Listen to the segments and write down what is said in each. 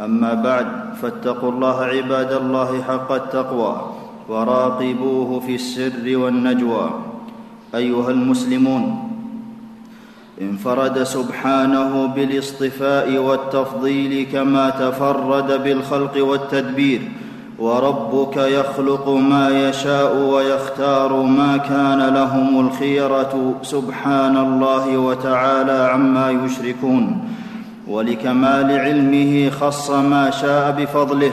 أما بعد فاتقوا الله عباد الله حق التقوى وراقبوه في السر والنجوى. أيها المسلمون انفرد سبحانه بالاصطفاء والتفضيل كما تفرد بالخلق والتدبير وربك يخلق ما يشاء ويختار ما كان لهم الخيرة. سبحان الله وتعالى عما يشركون. ولكمال علمه خص ما شاء بفضله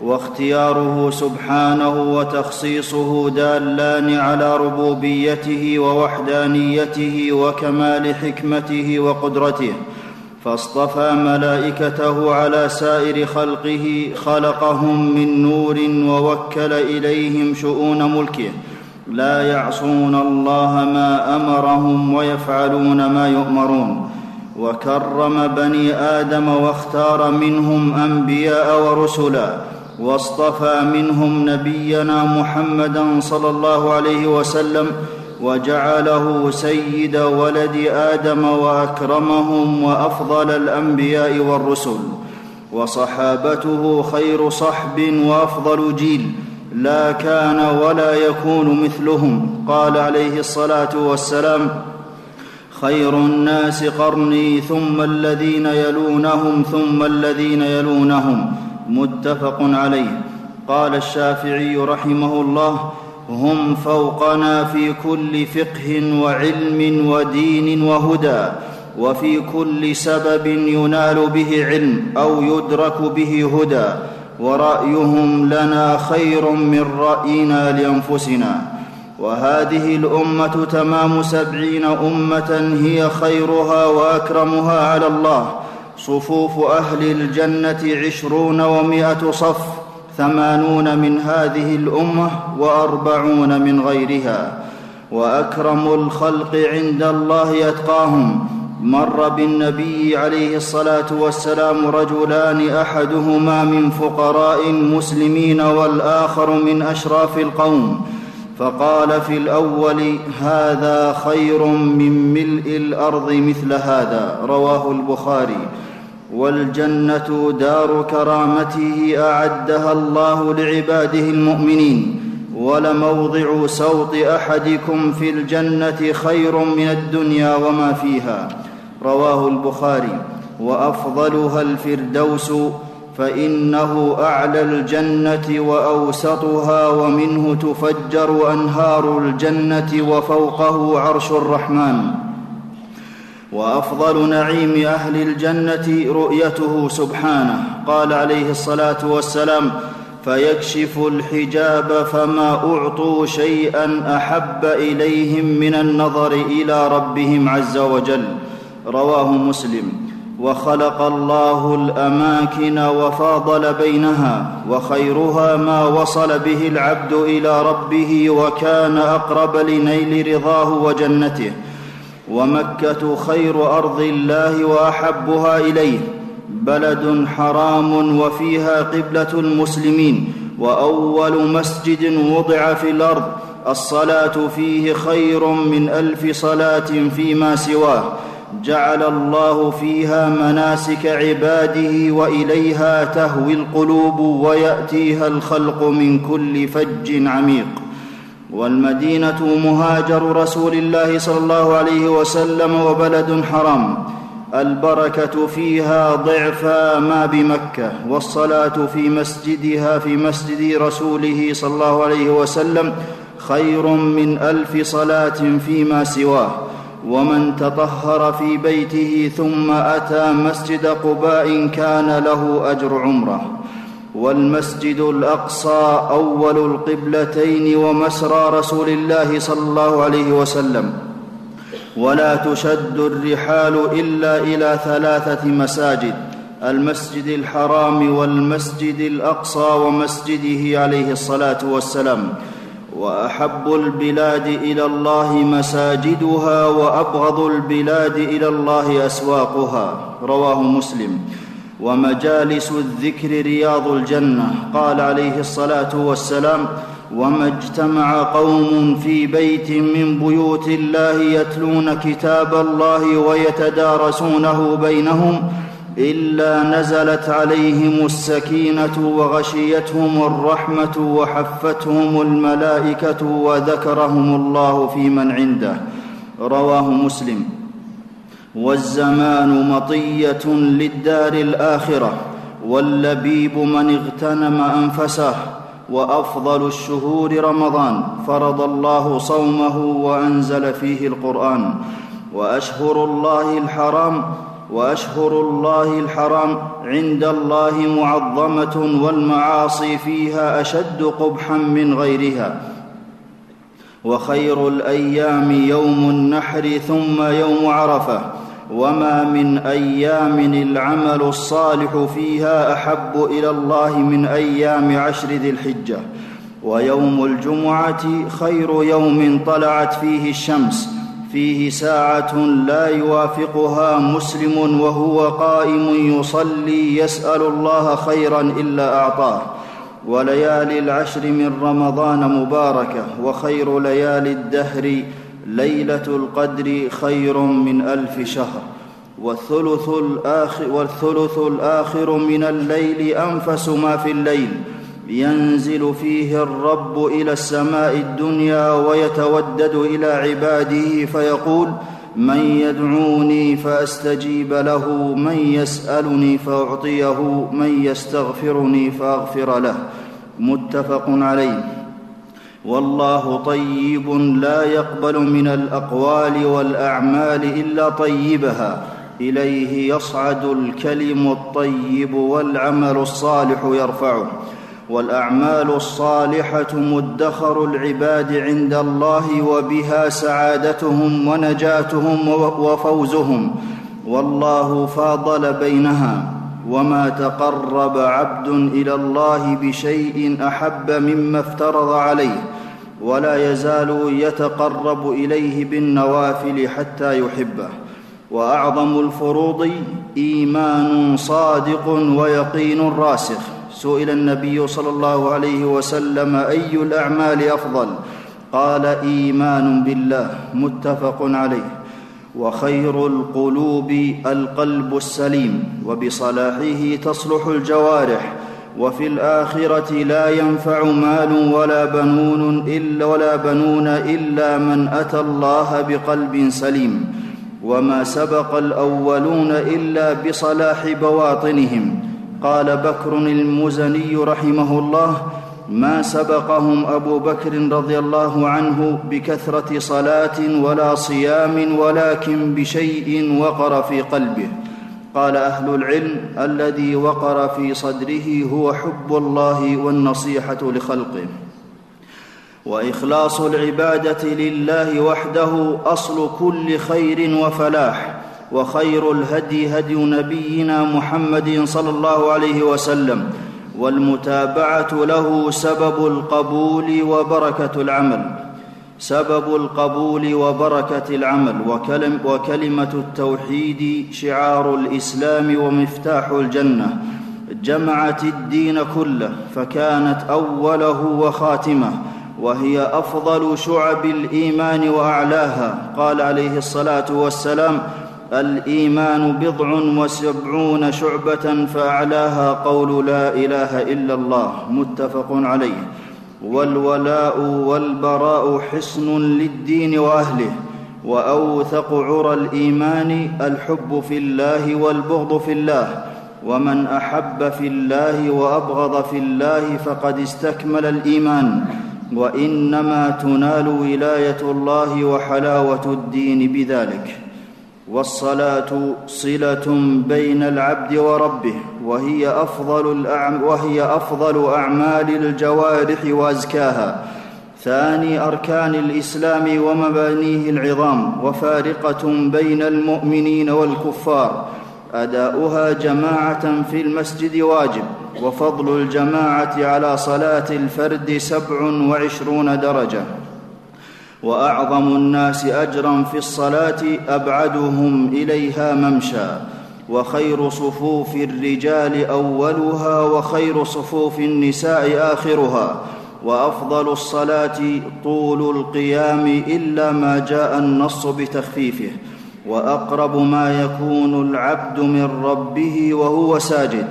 واختياره سبحانه وتخصيصه دالان على ربوبيته ووحدانيته وكمال حكمته وقدرته. فاصطفى ملائكته على سائر خلقه خلقهم من نور ووكل إليهم شؤون ملكه. لا يعصون الله ما أمرهم ويفعلون ما يؤمرون. وكرم بني آدم واختار منهم أنبياء ورسلا واصطفى منهم نبينا محمدا صلى الله عليه وسلم وجعله سيد ولد آدم وأكرمهم وأفضل الأنبياء والرسل وصحابته خير صحب وأفضل جيل لا كان ولا يكون مثلهم قال عليه الصلاة والسلام خير الناس قرني ثم الذين يلونهم ثم الذين يلونهم متفق عليه. قال الشافعي رحمه الله هم فوقنا في كل فقه وعلم ودين وهدى وفي كل سبب ينال به علم أو يدرك به هدى ورأيهم لنا خير من رأينا لأنفسنا. وهذه الأمة تمام سبعين أمة هي خيرها وأكرمها على الله. صفوف أهل الجنة عشرون ومائة صف ثمانون من هذه الأمة وأربعون من غيرها. وأكرم الخلق عند الله أتقاهم. مر بالنبي عليه الصلاة والسلام رجلان أحدهما من فقراء المسلمين والآخر من أشراف القوم. فقال في الأول هذا خير من ملء الأرض مثل هذا رواه البخاري. والجنة دار كرامته أعدها الله لعباده المؤمنين. ولموضع سوط أحدكم في الجنة خير من الدنيا وما فيها رواه البخاري. وأفضلها الفردوس فإنه أعلى الجنة وأوسطها ومنه تفجر أنهار الجنة وفوقه عرش الرحمن. وأفضل نعيم أهل الجنة رؤيته سبحانه. قال عليه الصلاة والسلام فيكشف الحجاب فما أعطوا شيئا أحب إليهم من النظر إلى ربهم عز وجل. رواه مسلم. وخلق الله الأماكن وفاضل بينها وخيرها ما وصل به العبد إلى ربه وكان أقرب لنيل رضاه وجنته. ومكة خير أرض الله وأحبها إليه. بلد حرام وفيها قبلة المسلمين. وأول مسجد وضع في الأرض. الصلاة فيه خير من ألف صلاة فيما سواه. جعل الله فيها مناسك عباده وإليها تهوي القلوب ويأتيها الخلق من كل فج عميق. والمدينة مهاجر رسول الله صلى الله عليه وسلم وبلد حرام. البركة فيها ضعفا ما بمكة والصلاة في مسجدها في مسجد رسوله صلى الله عليه وسلم خير من ألف صلاة فيما سواه. ومن تطهر في بيته ثم أتى مسجد قباء كان له أجر عمرة. والمسجد الأقصى أول القبلتين ومسرى رسول الله صلى الله عليه وسلم. ولا تشد الرحال إلا إلى ثلاثة مساجد المسجد الحرام والمسجد الأقصى ومسجده عليه الصلاة والسلام. وأحب البلاد إلى الله مساجدها وأبغض البلاد إلى الله أسواقها. رواه مسلم. ومجالس الذكر رياض الجنة. قال عليه الصلاة والسلام وما اجتمع قوم في بيت من بيوت الله يتلون كتاب الله ويتدارسونه بينهم إلا نزلت عليهم السكينة وغشيتهم الرحمة وحفتهم الملائكة وذكرهم الله في من عنده. رواه مسلم. والزمان مطية للدار الآخرة واللبيب من اغتنم أنفسه وأفضل الشهور رمضان فرض الله صومه وأنزل فيه القرآن. وأشهر الله الحرام وأشهر الله الحرام عند الله معظمة والمعاصي فيها أشد قبحا من غيرها. وخير الأيام يوم النحر ثم يوم عرفة. وما من أيام العمل الصالح فيها أحب إلى الله من أيام عشر ذي الحجة. ويوم الجمعة خير يوم طلعت فيه الشمس. فيه ساعة لا يوافقها مسلم وهو قائم يصلي يسأل الله خيرا إلا أعطاه. وليالي العشر من رمضان مباركة وخير ليالي الدهر ليلة القدر خير من ألف شهر. والثلث الآخر, والثلث الآخر من الليل أنفس ما في الليل. ينزل فيه الرب إلى السماء الدنيا ويتودد إلى عباده فيقول من يدعوني فأستجيب له من يسألني فأعطيه من يستغفرني فأغفر له. متفق عليه. والله طيب لا يقبل من الأقوال والأعمال إلا طيبها. إليه يصعد الكلم الطيب والعمل الصالح يرفعه. والأعمال الصالحة مدخر العباد عند الله وبها سعادتهم ونجاتهم وفوزهم. والله فاضل بينها. وما تقرب عبد إلى الله بشيء أحب مما افترض عليه. ولا يزال يتقرب إليه بالنوافل حتى يحبه. وأعظم الفروض إيمان صادق ويقين راسخ. سئل النبي صلى الله عليه وسلم أي الأعمال أفضل؟ قال إيمان بالله. متفق عليه. وخير القلوب القلب السليم وبصلاحه تصلح الجوارح وفي الآخرة لا ينفع مال ولا بنون إلا ولا بنون إلا من أتى الله بقلب سليم وما سبق الأولون إلا بصلاح بواطنهم. قال بكر المزني رحمه الله ما سبقهم أبو بكر رضي الله عنه بكثرة صلاة ولا صيام ولكن بشيء وقر في قلبه. قال أهل العلم الذي وقر في صدره هو حب الله والنصيحة لخلقه. وإخلاص العبادة لله وحده أصل كل خير وفلاح. وخير الهدي هدي نبينا محمد صلى الله عليه وسلم والمتابعة له سبب القبول وبركة العمل. سبب القبول وبركة العمل. وكلم وكلمة التوحيد شعار الإسلام ومفتاح الجنة. جمعت الدين كله فكانت أوله وخاتمه وهي أفضل شعب الإيمان وأعلاها. قال عليه الصلاة والسلام الإيمان بضع وسبعون شعبة فأعلاها قول لا إله إلا الله متفق عليه. والولاء والبراء حصن للدين وأهله وأوثق عرى الإيمان الحب في الله والبغض في الله. ومن أحب في الله وأبغض في الله فقد استكمل الإيمان. وإنما تنال ولاية الله وحلاوة الدين بذلك. والصلاة صلة بين العبد وربه وهي أفضل, الأعم وهي أفضل أعمال الجوارح وأزكاها. ثاني أركان الإسلام ومبانيه العظام وفارقة بين المؤمنين والكفار. أداؤها جماعة في المسجد واجب وفضل الجماعة على صلاة الفرد سبع وعشرون درجة. وأعظم الناس أجرا في الصلاة أبعدهم إليها ممشى وخير صفوف الرجال أولها وخير صفوف النساء آخرها وأفضل الصلاة طول القيام إلا ما جاء النص بتخفيفه وأقرب ما يكون العبد من ربه وهو ساجد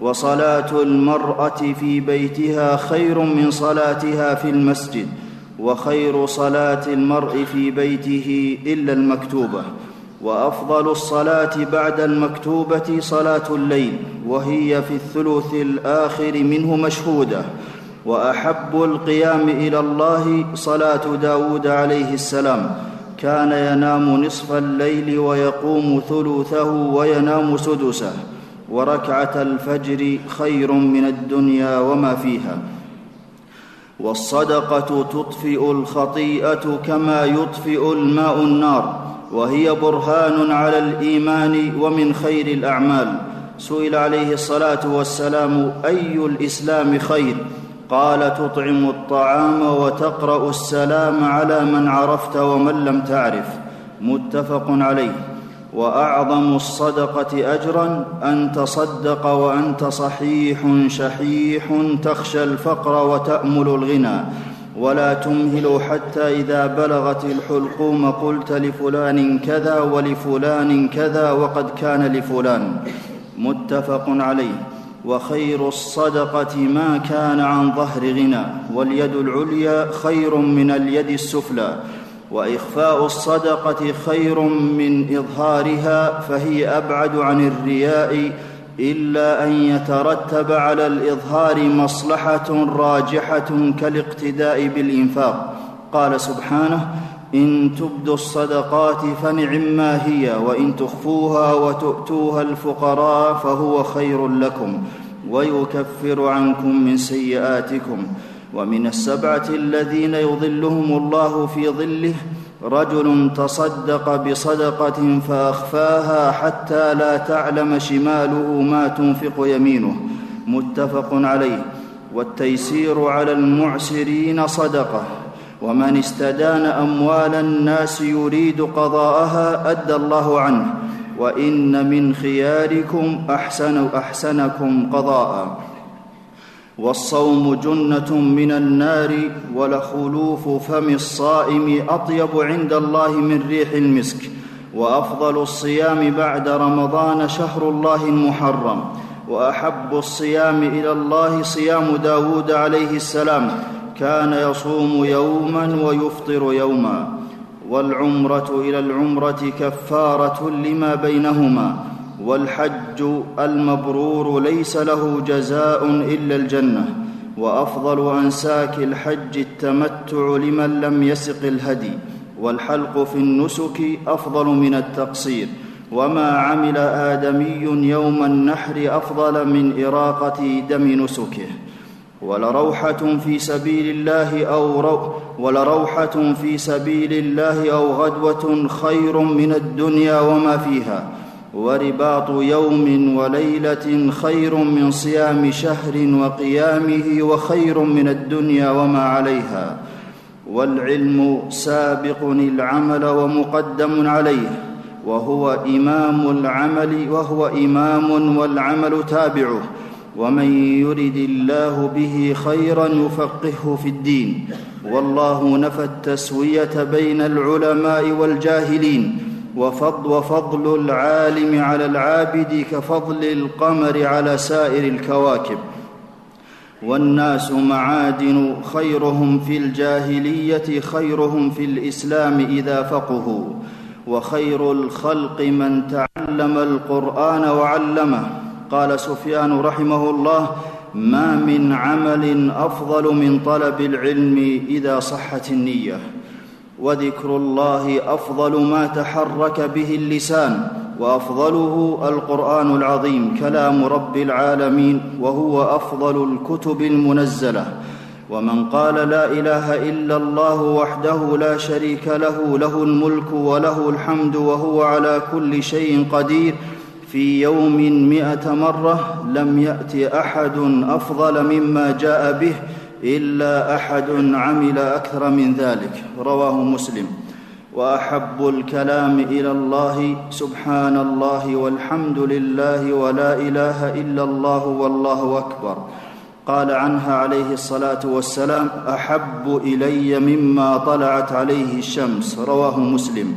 وصلاة المرأة في بيتها خير من صلاتها في المسجد وخير صلاة المرء في بيته إلا المكتوبة وأفضل الصلاة بعد المكتوبة صلاة الليل وهي في الثلث الآخر منه مشهودة وأحب القيام إلى الله صلاة داود عليه السلام كان ينام نصف الليل ويقوم ثلثه وينام سدسه وركعة الفجر خير من الدنيا وما فيها. والصدقة تطفئ الخطيئة كما يطفئ الماء النار وهي برهان على الإيمان ومن خير الأعمال. سئل عليه الصلاة والسلام أي الإسلام خير؟ قال تطعم الطعام وتقرأ السلام على من عرفت ومن لم تعرف. متفق عليه. وأعظم الصدقة اجرا أن تصدق وأنت صحيح شحيح تخشى الفقر وتأمل الغنى. ولا تمهل حتى إذا بلغت الحلقوم قلت لفلان كذا ولفلان كذا وقد كان لفلان. متفق عليه. وخير الصدقة ما كان عن ظهر غنى. واليد العليا خير من اليد السفلى. وإخفاء الصدقة خير من إظهارها فهي أبعد عن الرياء إلا أن يترتب على الإظهار مصلحة راجحة كالاقتداء بالإنفاق. قال سبحانه إن تبدوا الصدقات فنعما هي وإن تخفوها وتؤتوها الفقراء فهو خير لكم ويكفر عنكم من سيئاتكم. ومن السبعة الذين يظلهم الله في ظله رجل تصدق بصدقة فأخفاها حتى لا تعلم شماله ما تنفق يمينه. متفق عليه. والتيسير على المعسرين صدقة. ومن استدان أموال الناس يريد قضاءها أدى الله عنه. وإن من خياركم أحسن أحسنكم قضاء. والصوم جنة من النار ولخلوف فم الصائم أطيب عند الله من ريح المسك وأفضل الصيام بعد رمضان شهر الله المحرم وأحب الصيام إلى الله صيام داود عليه السلام كان يصوم يوما ويفطر يوما والعمرة إلى العمرة كفارة لما بينهما. والحج المبرور ليس له جزاء إلا الجنة وأفضل انساك الحج التمتع لمن لم يسق الهدي والحلق في النسك أفضل من التقصير وما عمل آدمي يوم النحر أفضل من إراقة دم نسكه. ولروحة في سبيل الله أو رو ولروحة في سبيل الله أو غدوة خير من الدنيا وما فيها. ورباط يوم وليلة خير من صيام شهر وقيامه وخير من الدنيا وما عليها. والعلم سابق العمل ومقدم عليه. وهو إمام العمل وهو إمام والعمل تابعه. ومن يرد الله به خيرا يفقهه في الدين. والله نفى التسوية بين العلماء والجاهلين. وفضل, وفضل العالم على العابد كفضل القمر على سائر الكواكب. والناس معادن خيرهم في الجاهلية خيرهم في الإسلام إذا فقهوا. وخير الخلق من تعلم القرآن وعلمه. قال سفيان رحمه الله ما من عمل أفضل من طلب العلم إذا صحت النية. وذكر الله أفضل ما تحرك به اللسان وأفضله القرآن العظيم كلام رب العالمين وهو أفضل الكتب المنزلة. ومن قال لا إله إلا الله وحده لا شريك له له الملك وله الحمد وهو على كل شيء قدير. في يوم مائه مرة لم يأت أحد أفضل مما جاء به إلا أحد عمل أكثر من ذلك. رواه مسلم. وأحب الكلام إلى الله. سبحان الله والحمد لله ولا إله إلا الله والله أكبر. قال عنها عليه الصلاة والسلام أحب إلي مما طلعت عليه الشمس. رواه مسلم.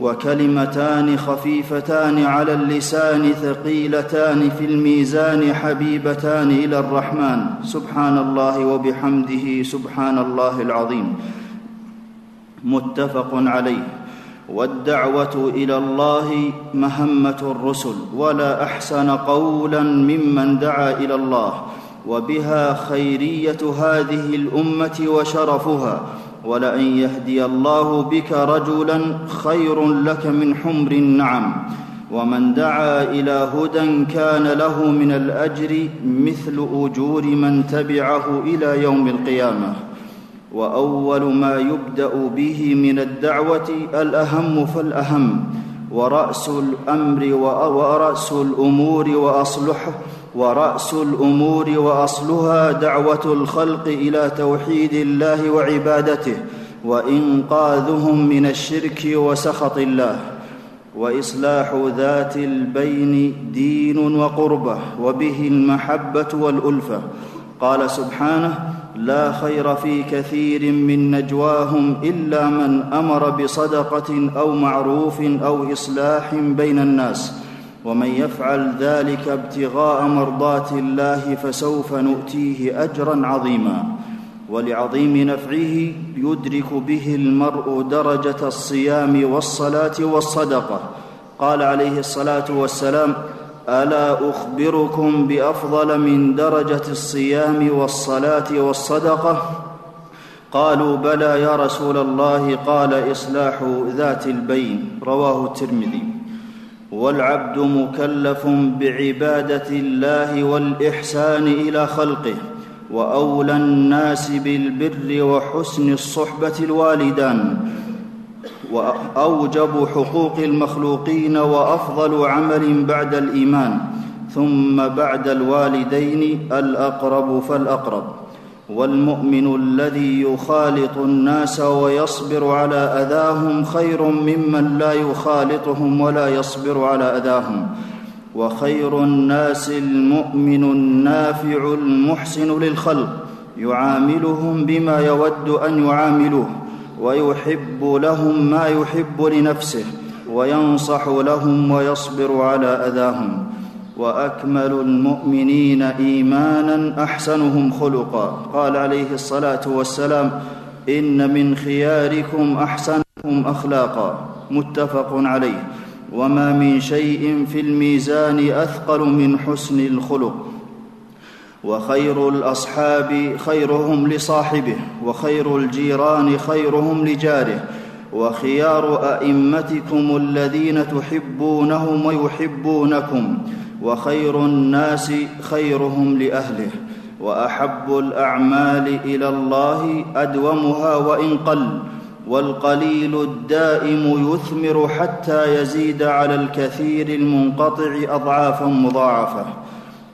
وكلمتان خفيفتان على اللسان ثقيلتان في الميزان حبيبتان إلى الرحمن. سبحان الله وبحمده سبحان الله العظيم. متفق عليه. والدعوة إلى الله مهمة الرسل ولا أحسن قولا ممن دعا إلى الله وبها خيرية هذه الأمة وشرفها. ولان يهدي الله بك رجلا خير لك من حمر النعم. ومن دعا إلى هدى كان له من الأجر مثل أجور من تبعه إلى يوم القيامة. وأول ما يبدأ به من الدعوة الأهم فالأهم. ورأس الأمر ورأس الأمور وأصلحه ورأس الأمور وأصلها دعوة الخلق إلى توحيد الله وعبادته وإنقاذهم من الشرك وسخط الله وإصلاح ذات البين دين وقربة وبه المحبة والألفة. قال سبحانه لا خير في كثير من نجواهم إلا من أمر بصدقة أو معروف أو إصلاح بين الناس. ومن يفعل ذلك ابتغاء مرضات الله فسوف نؤتيه أجرا عظيما ولعظيم نفعه يدرك به المرء درجة الصيام والصلاة والصدقة. قال عليه الصلاة والسلام ألا أخبركم بأفضل من درجة الصيام والصلاة والصدقة؟ قالوا بلى يا رسول الله قال إصلاح ذات البين. رواه الترمذي. والعبد مكلف بعبادة الله والإحسان إلى خلقه وأولى الناس بالبر وحسن الصحبة الوالدان وأوجب حقوق المخلوقين وأفضل عمل بعد الإيمان ثم بعد الوالدين الأقرب فالأقرب. والمؤمن الذي يخالط الناس ويصبر على أذاهم خير ممن لا يخالطهم ولا يصبر على أذاهم. وخير الناس المؤمن النافع المحسن للخلق. يعاملهم بما يود أن يعاملوه ويحب لهم ما يحب لنفسه وينصح لهم ويصبر على أذاهم. وأكمل المؤمنين إيمانا أحسنهم خلقا. قال عليه الصلاة والسلام إن من خياركم احسنكم أخلاقا. متفق عليه. وما من شيء في الميزان أثقل من حسن الخلق. وخير الأصحاب خيرهم لصاحبه وخير الجيران خيرهم لجاره. وخيار أئمتكم الذين تحبونهم ويحبونكم. وخير الناس خيرهم لأهله وأحب الأعمال إلى الله أدومها وإن قل والقليل الدائم يثمر حتى يزيد على الكثير المنقطع أضعافا مضاعفة.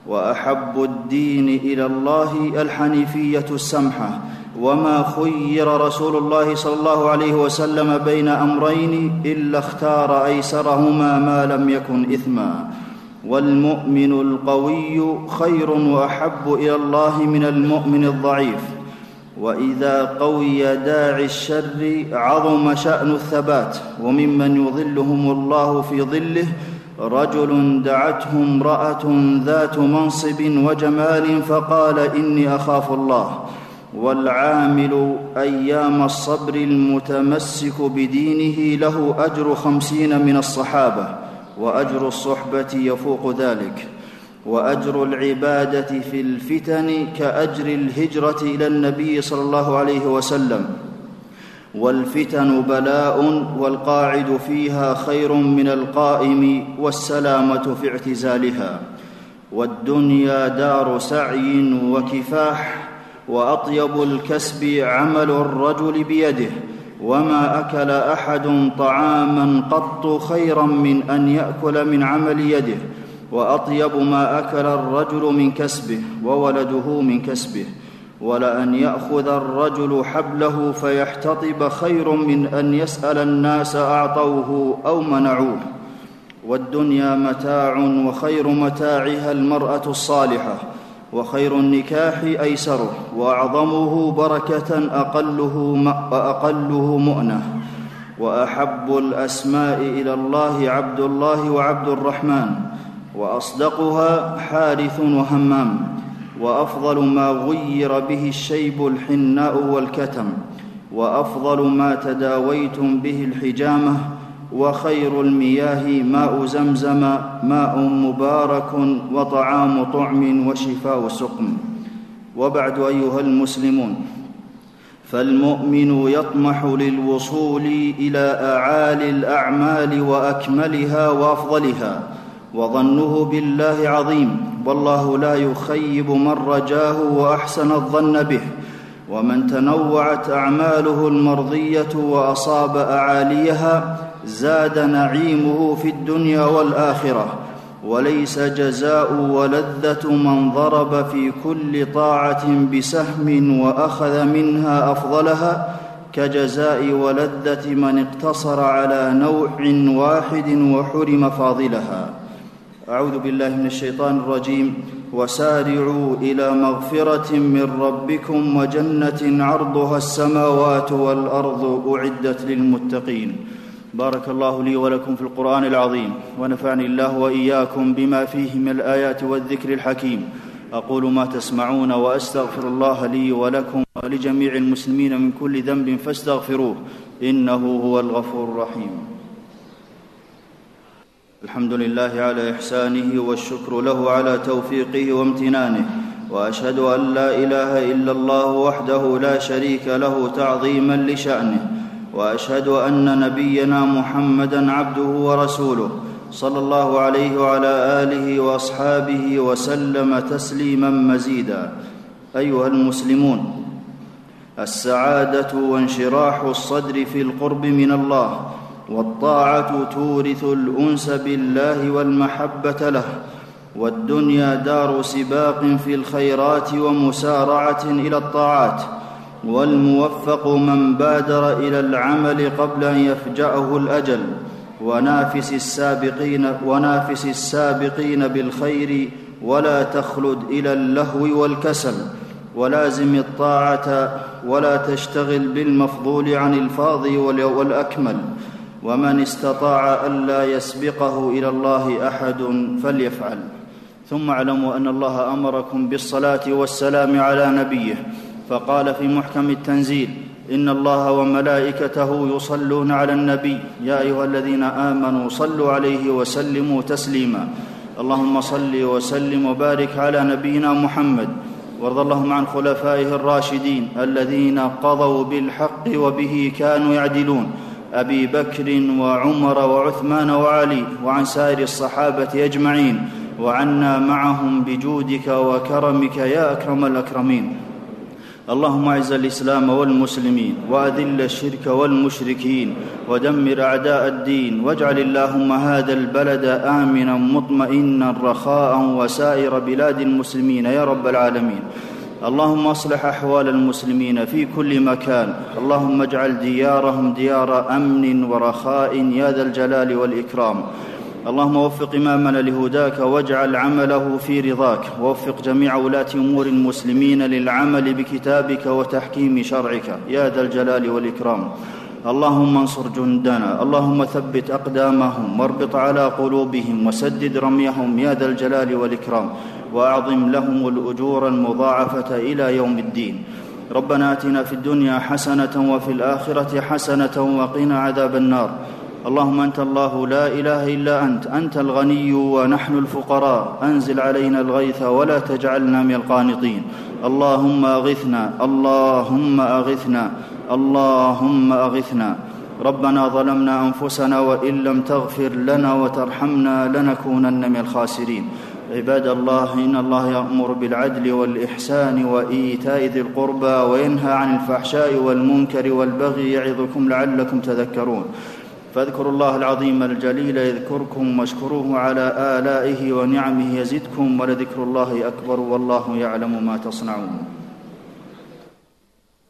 وأحب الدين إلى الله الحنيفية السمحة. وما خير رسول الله صلى الله عليه وسلم بين أمرين إلا اختار أيسرهما ما لم يكن إثما. والمؤمن القوي خير وأحب إلى الله من المؤمن الضعيف. وإذا قوي داعي الشر عظم شأن الثبات وممن يظلهم الله في ظله رجل دعته امرأة ذات منصب وجمال فقال إني أخاف الله. والعامل أيام الصبر المتمسك بدينه له أجر خمسين من الصحابة. وأجر الصحبة يفوق ذلك وأجر العبادة في الفتن كأجر الهجرة إلى النبي صلى الله عليه وسلم. والفتن بلاء والقاعد فيها خير من القائم والسلامة في اعتزالها. والدنيا دار سعي وكفاح وأطيب الكسب عمل الرجل بيده. وما أكل أحد طعاما قط خيرا من أن يأكل من عمل يده وأطيب ما أكل الرجل من كسبه وولده من كسبه. ولأن يأخذ الرجل حبله فيحتطب خير من أن يسأل الناس أعطوه أو منعوه. والدنيا متاع وخير متاعها المرأة الصالحة. وخير النكاح أيسره وأعظمه بركة أقله وأقله مؤنة. وأحب الأسماء إلى الله عبد الله وعبد الرحمن وأصدقها حارث وهمام وأفضل ما غير به الشيب الحناء والكتم وأفضل ما تداويتم به الحجامة وخير المياه ماء زمزم ماء مبارك وطعام طعم وشفاء سقم وبعد أيها المسلمون فالمؤمن يطمح للوصول إلى أعالي الأعمال وأكملها وأفضلها وظنه بالله عظيم والله لا يخيب من رجاه وأحسن الظن به. ومن تنوعت أعماله المرضية وأصاب أعاليها زاد نعيمه في الدنيا والآخرة وليس جزاء ولذة من ضرب في كل طاعة بسهم وأخذ منها أفضلها كجزاء ولذة من اقتصر على نوع واحد وحرم فاضلها. أعوذ بالله من الشيطان الرجيم وسارعوا إلى مغفرة من ربكم وجنة عرضها السماوات والأرض أعدت للمتقين. بارك الله لي ولكم في القرآن العظيم ونفعني الله وإياكم بما فيه من الآيات والذكر الحكيم. أقول ما تسمعون وأستغفر الله لي ولكم ولجميع المسلمين من كل ذنب فاستغفروه إنه هو الغفور الرحيم. الحمد لله على إحسانه والشكر له على توفيقه وامتنانه وأشهد أن لا إله إلا الله وحده لا شريك له تعظيما لشأنه. وأشهد أن نبينا محمدا عبده ورسوله صلى الله عليه وعلى آله وأصحابه وسلم تسليما مزيدا. أيها المسلمون السعادة وانشراح الصدر في القرب من الله والطاعة تورث الأنس بالله والمحبة له والدنيا دار سباق في الخيرات ومسارعة إلى الطاعات. والموفق من بادر إلى العمل قبل أن يفجأه الأجل. ونافس السابقين ونافس السابقين بالخير ولا تخلد إلى اللهو والكسل. ولازم الطاعة ولا تشتغل بالمفضول عن الفاضي والاكمل ومن استطاع الا يسبقه إلى الله أحد فليفعل. ثم اعلموا أن الله أمركم بالصلاة والسلام على نبيه. فقال في محكم التنزيل إن الله وملائكته يصلون على النبي يا أيها الذين آمنوا صلوا عليه وسلموا تسليما. اللهم صل وسلم وبارك على نبينا محمد. وارض اللهم عن خلفائه الراشدين الذين قضوا بالحق وبه كانوا يعدلون. أبي بكر وعمر وعثمان وعلي وعن سائر الصحابة أجمعين. وعنا معهم بجودك وكرمك يا أكرم الأكرمين. اللهم اعز الإسلام والمسلمين وأذل الشرك والمشركين ودمر أعداء الدين واجعل اللهم هذا البلد آمنا مطمئنا رخاء وسائر بلاد المسلمين يا رب العالمين. اللهم أصلح أحوال المسلمين في كل مكان. اللهم اجعل ديارهم ديار أمن ورخاء يا ذا الجلال والإكرام. اللهم وفق إمامنا لهداك واجعل عمله في رضاك. ووفق جميع ولاة أمور المسلمين للعمل بكتابك وتحكيم شرعك. يا ذا الجلال والإكرام. اللهم انصر جندنا. اللهم ثبت أقدامهم. واربط على قلوبهم. وسدد رميهم. يا ذا الجلال والإكرام. وأعظم لهم الأجور المضاعفة إلى يوم الدين. ربنا آتنا في الدنيا حسنة وفي الآخرة حسنة وقنا عذاب النار. اللهم أنت الله لا إله إلا أنت أنت الغني ونحن الفقراء أنزل علينا الغيث ولا تجعلنا من القانطين. اللهم أغثنا اللهم أغثنا اللهم أغثنا. ربنا ظلمنا أنفسنا وإن لم تغفر لنا وترحمنا لنكونن من الخاسرين. عباد الله إن الله يأمر بالعدل والإحسان وإيتاء ذي القربى وينهى عن الفحشاء والمنكر والبغي يعظكم لعلكم تذكرون. فاذكروا الله العظيم الجليل يذكركم واشكروه على آلائه ونعمه يزدكم ولذكر الله أكبر والله يعلم ما تصنعون.